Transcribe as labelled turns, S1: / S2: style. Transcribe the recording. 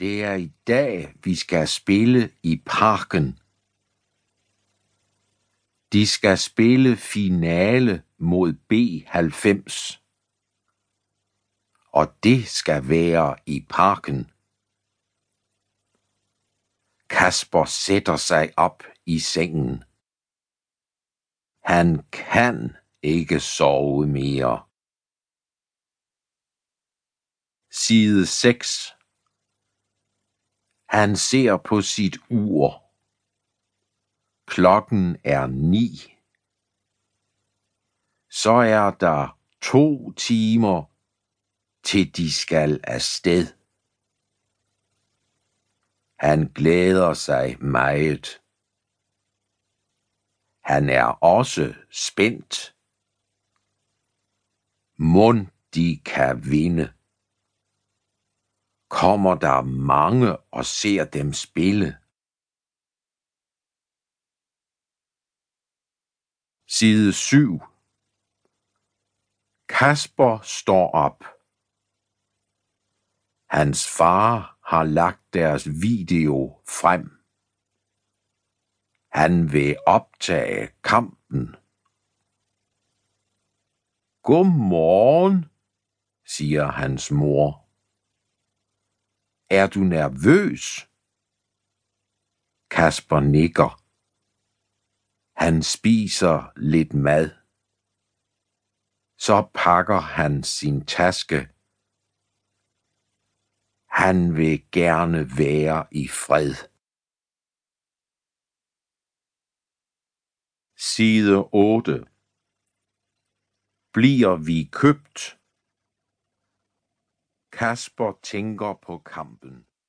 S1: Det er i dag, vi skal spille i parken. De skal spille finale mod B90. Og det skal være i parken. Kasper sætter sig op i sengen. Han kan ikke sove mere. Side 6 han ser på sit ur. Klokken er ni. Så er der to timer, til de skal afsted. Han glæder sig meget. Han er også spændt. Mund de kan vinde. Kommer der mange og ser dem spille? Side 7 Kasper står op. Hans far har lagt deres video frem. Han vil optage kampen. Godmorgen, siger hans mor. Er du nervøs? Kasper nikker. Han spiser lidt mad. Så pakker han sin taske. Han vil gerne være i fred. Side 8 Bliver vi købt? Kasper tænker på kampen.